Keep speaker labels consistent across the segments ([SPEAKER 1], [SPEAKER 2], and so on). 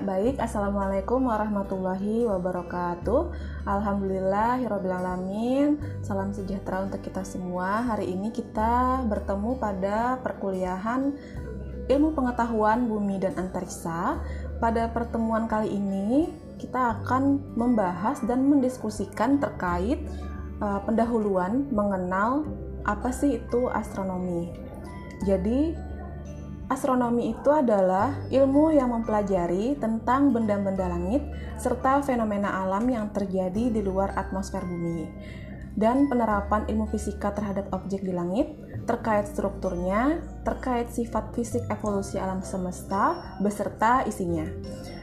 [SPEAKER 1] baik. Assalamualaikum warahmatullahi wabarakatuh. Alhamdulillah, alamin. Salam sejahtera untuk kita semua. Hari ini kita bertemu pada perkuliahan Ilmu Pengetahuan Bumi dan Antariksa. Pada pertemuan kali ini, kita akan membahas dan mendiskusikan terkait uh, pendahuluan mengenal apa sih itu astronomi. Jadi, Astronomi itu adalah ilmu yang mempelajari tentang benda-benda langit serta fenomena alam yang terjadi di luar atmosfer bumi. Dan penerapan ilmu fisika terhadap objek di langit terkait strukturnya, terkait sifat fisik evolusi alam semesta beserta isinya.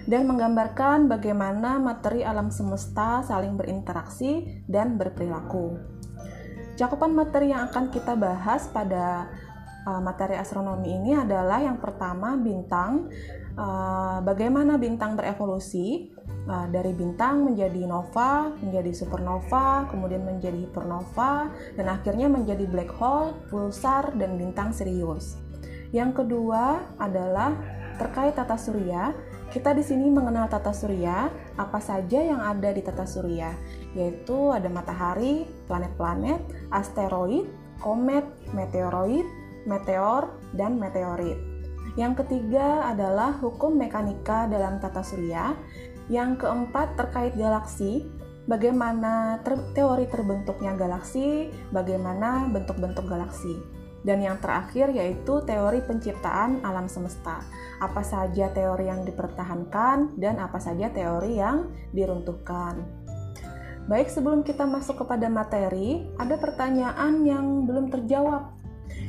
[SPEAKER 1] Dan menggambarkan bagaimana materi alam semesta saling berinteraksi dan berperilaku. Cakupan materi yang akan kita bahas pada uh, materi astronomi ini adalah yang pertama bintang, uh, bagaimana bintang berevolusi uh, dari bintang menjadi nova, menjadi supernova, kemudian menjadi hypernova, dan akhirnya menjadi black hole, pulsar, dan bintang Sirius. Yang kedua adalah terkait tata surya. Kita di sini mengenal tata surya, apa saja yang ada di tata surya, yaitu ada matahari, planet-planet, asteroid, komet, meteoroid, meteor, dan meteorit. Yang ketiga adalah hukum mekanika dalam tata surya. Yang keempat terkait galaksi, bagaimana ter teori terbentuknya galaksi, bagaimana bentuk-bentuk galaksi. Dan yang terakhir yaitu teori penciptaan alam semesta. Apa saja teori yang dipertahankan dan apa saja teori yang diruntuhkan. Baik, sebelum kita masuk kepada materi, ada pertanyaan yang belum terjawab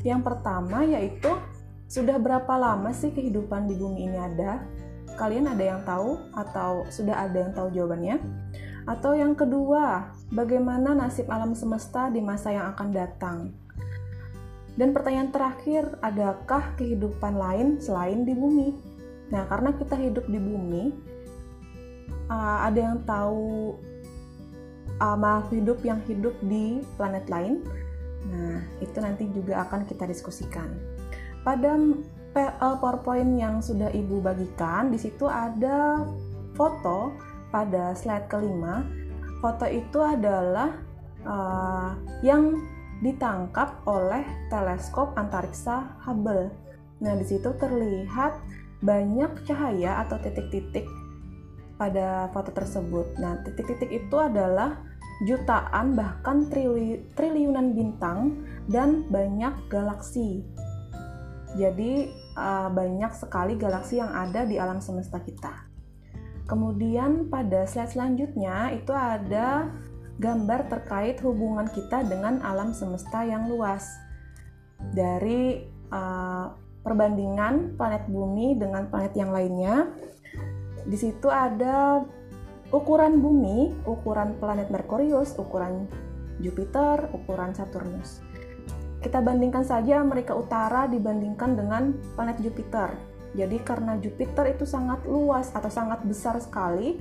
[SPEAKER 1] yang pertama yaitu sudah berapa lama sih kehidupan di bumi ini ada? Kalian ada yang tahu atau sudah ada yang tahu jawabannya? Atau yang kedua, bagaimana nasib alam semesta di masa yang akan datang? Dan pertanyaan terakhir, adakah kehidupan lain selain di bumi? Nah, karena kita hidup di bumi, uh, ada yang tahu uh, makhluk hidup yang hidup di planet lain? Nah, itu nanti juga akan kita diskusikan. Pada PowerPoint yang sudah Ibu bagikan, di situ ada foto pada slide kelima. Foto itu adalah uh, yang ditangkap oleh teleskop antariksa Hubble. Nah, di situ terlihat banyak cahaya atau titik-titik pada foto tersebut. Nah, titik-titik itu adalah jutaan bahkan trili triliunan bintang dan banyak galaksi. Jadi uh, banyak sekali galaksi yang ada di alam semesta kita. Kemudian pada slide selanjutnya itu ada gambar terkait hubungan kita dengan alam semesta yang luas. Dari uh, perbandingan planet bumi dengan planet yang lainnya. Di situ ada ukuran bumi, ukuran planet Merkurius, ukuran Jupiter, ukuran Saturnus. Kita bandingkan saja Amerika Utara dibandingkan dengan planet Jupiter. Jadi karena Jupiter itu sangat luas atau sangat besar sekali,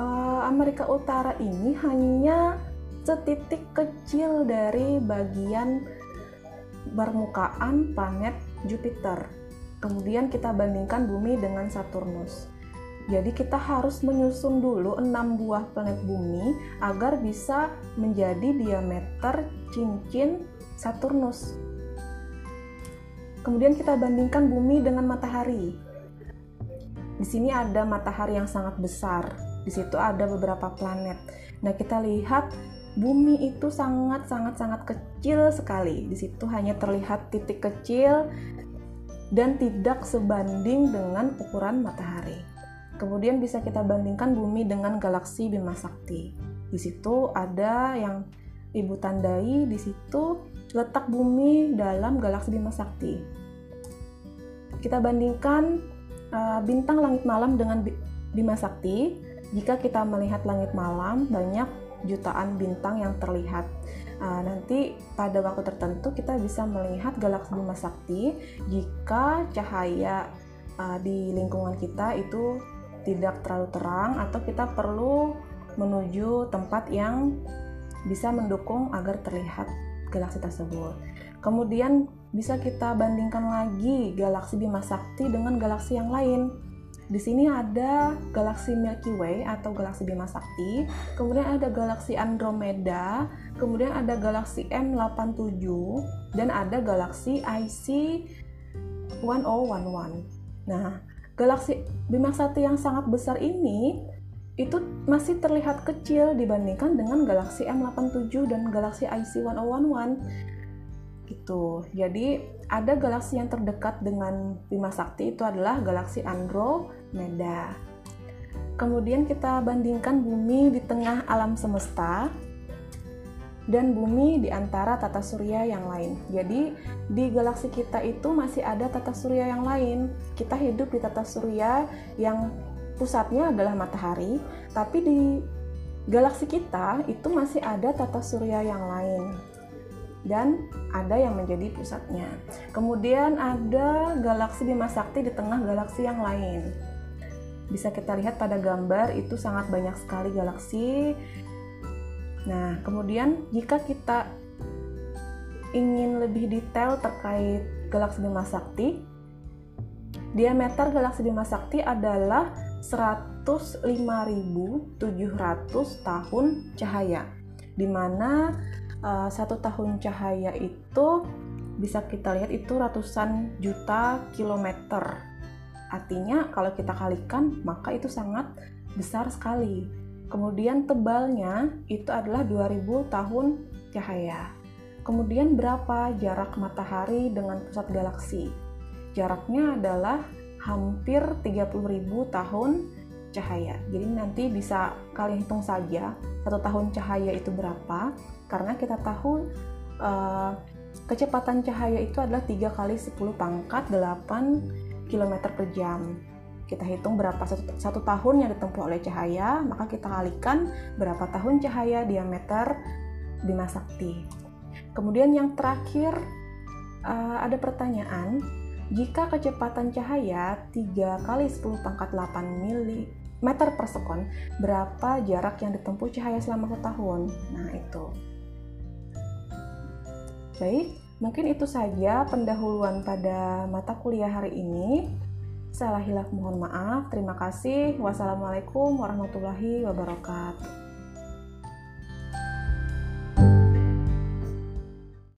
[SPEAKER 1] eh, Amerika Utara ini hanya setitik kecil dari bagian permukaan planet Jupiter. Kemudian kita bandingkan bumi dengan Saturnus. Jadi kita harus menyusun dulu 6 buah planet bumi agar bisa menjadi diameter cincin Saturnus. Kemudian kita bandingkan bumi dengan matahari. Di sini ada matahari yang sangat besar. Di situ ada beberapa planet. Nah, kita lihat bumi itu sangat-sangat-sangat kecil sekali. Di situ hanya terlihat titik kecil dan tidak sebanding dengan ukuran matahari. Kemudian bisa kita bandingkan bumi dengan galaksi Bima Sakti. Di situ ada yang Ibu tandai di situ letak bumi dalam galaksi Bima Sakti. Kita bandingkan uh, bintang langit malam dengan Bima Sakti. Jika kita melihat langit malam, banyak jutaan bintang yang terlihat. Uh, nanti pada waktu tertentu kita bisa melihat galaksi Bima Sakti jika cahaya uh, di lingkungan kita itu tidak terlalu terang atau kita perlu menuju tempat yang bisa mendukung agar terlihat galaksi tersebut. Kemudian bisa kita bandingkan lagi galaksi Bima Sakti dengan galaksi yang lain. Di sini ada galaksi Milky Way atau galaksi Bima Sakti, kemudian ada galaksi Andromeda, kemudian ada galaksi M87 dan ada galaksi IC 1011. Nah, galaksi Bima Sakti yang sangat besar ini itu masih terlihat kecil dibandingkan dengan galaksi M87 dan galaksi IC 1011 gitu. Jadi ada galaksi yang terdekat dengan Bima Sakti itu adalah galaksi Andromeda. Kemudian kita bandingkan bumi di tengah alam semesta dan bumi di antara tata surya yang lain. Jadi di galaksi kita itu masih ada tata surya yang lain. Kita hidup di tata surya yang pusatnya adalah matahari, tapi di galaksi kita itu masih ada tata surya yang lain dan ada yang menjadi pusatnya. Kemudian ada galaksi Bima Sakti di tengah galaksi yang lain. Bisa kita lihat pada gambar itu sangat banyak sekali galaksi. Nah, kemudian jika kita ingin lebih detail terkait galaksi Bima Sakti, diameter galaksi Bima Sakti adalah 105.700 tahun cahaya, di mana uh, satu tahun cahaya itu bisa kita lihat itu ratusan juta kilometer. Artinya kalau kita kalikan maka itu sangat besar sekali. Kemudian tebalnya itu adalah 2000 tahun cahaya. Kemudian berapa jarak matahari dengan pusat galaksi? Jaraknya adalah hampir 30.000 tahun cahaya. Jadi nanti bisa kalian hitung saja satu tahun cahaya itu berapa karena kita tahu uh, kecepatan cahaya itu adalah 3 kali 10 pangkat 8 km per jam. Kita hitung berapa satu, satu tahun yang ditempuh oleh cahaya, maka kita kalikan berapa tahun cahaya diameter Bima Sakti. Kemudian yang terakhir uh, ada pertanyaan, jika kecepatan cahaya 3 kali 10 pangkat 8 mili meter per sekon, berapa jarak yang ditempuh cahaya selama satu tahun? Nah, itu. Baik, mungkin itu saja pendahuluan pada mata kuliah hari ini. Salah hilaf mohon maaf. Terima kasih. Wassalamualaikum warahmatullahi wabarakatuh.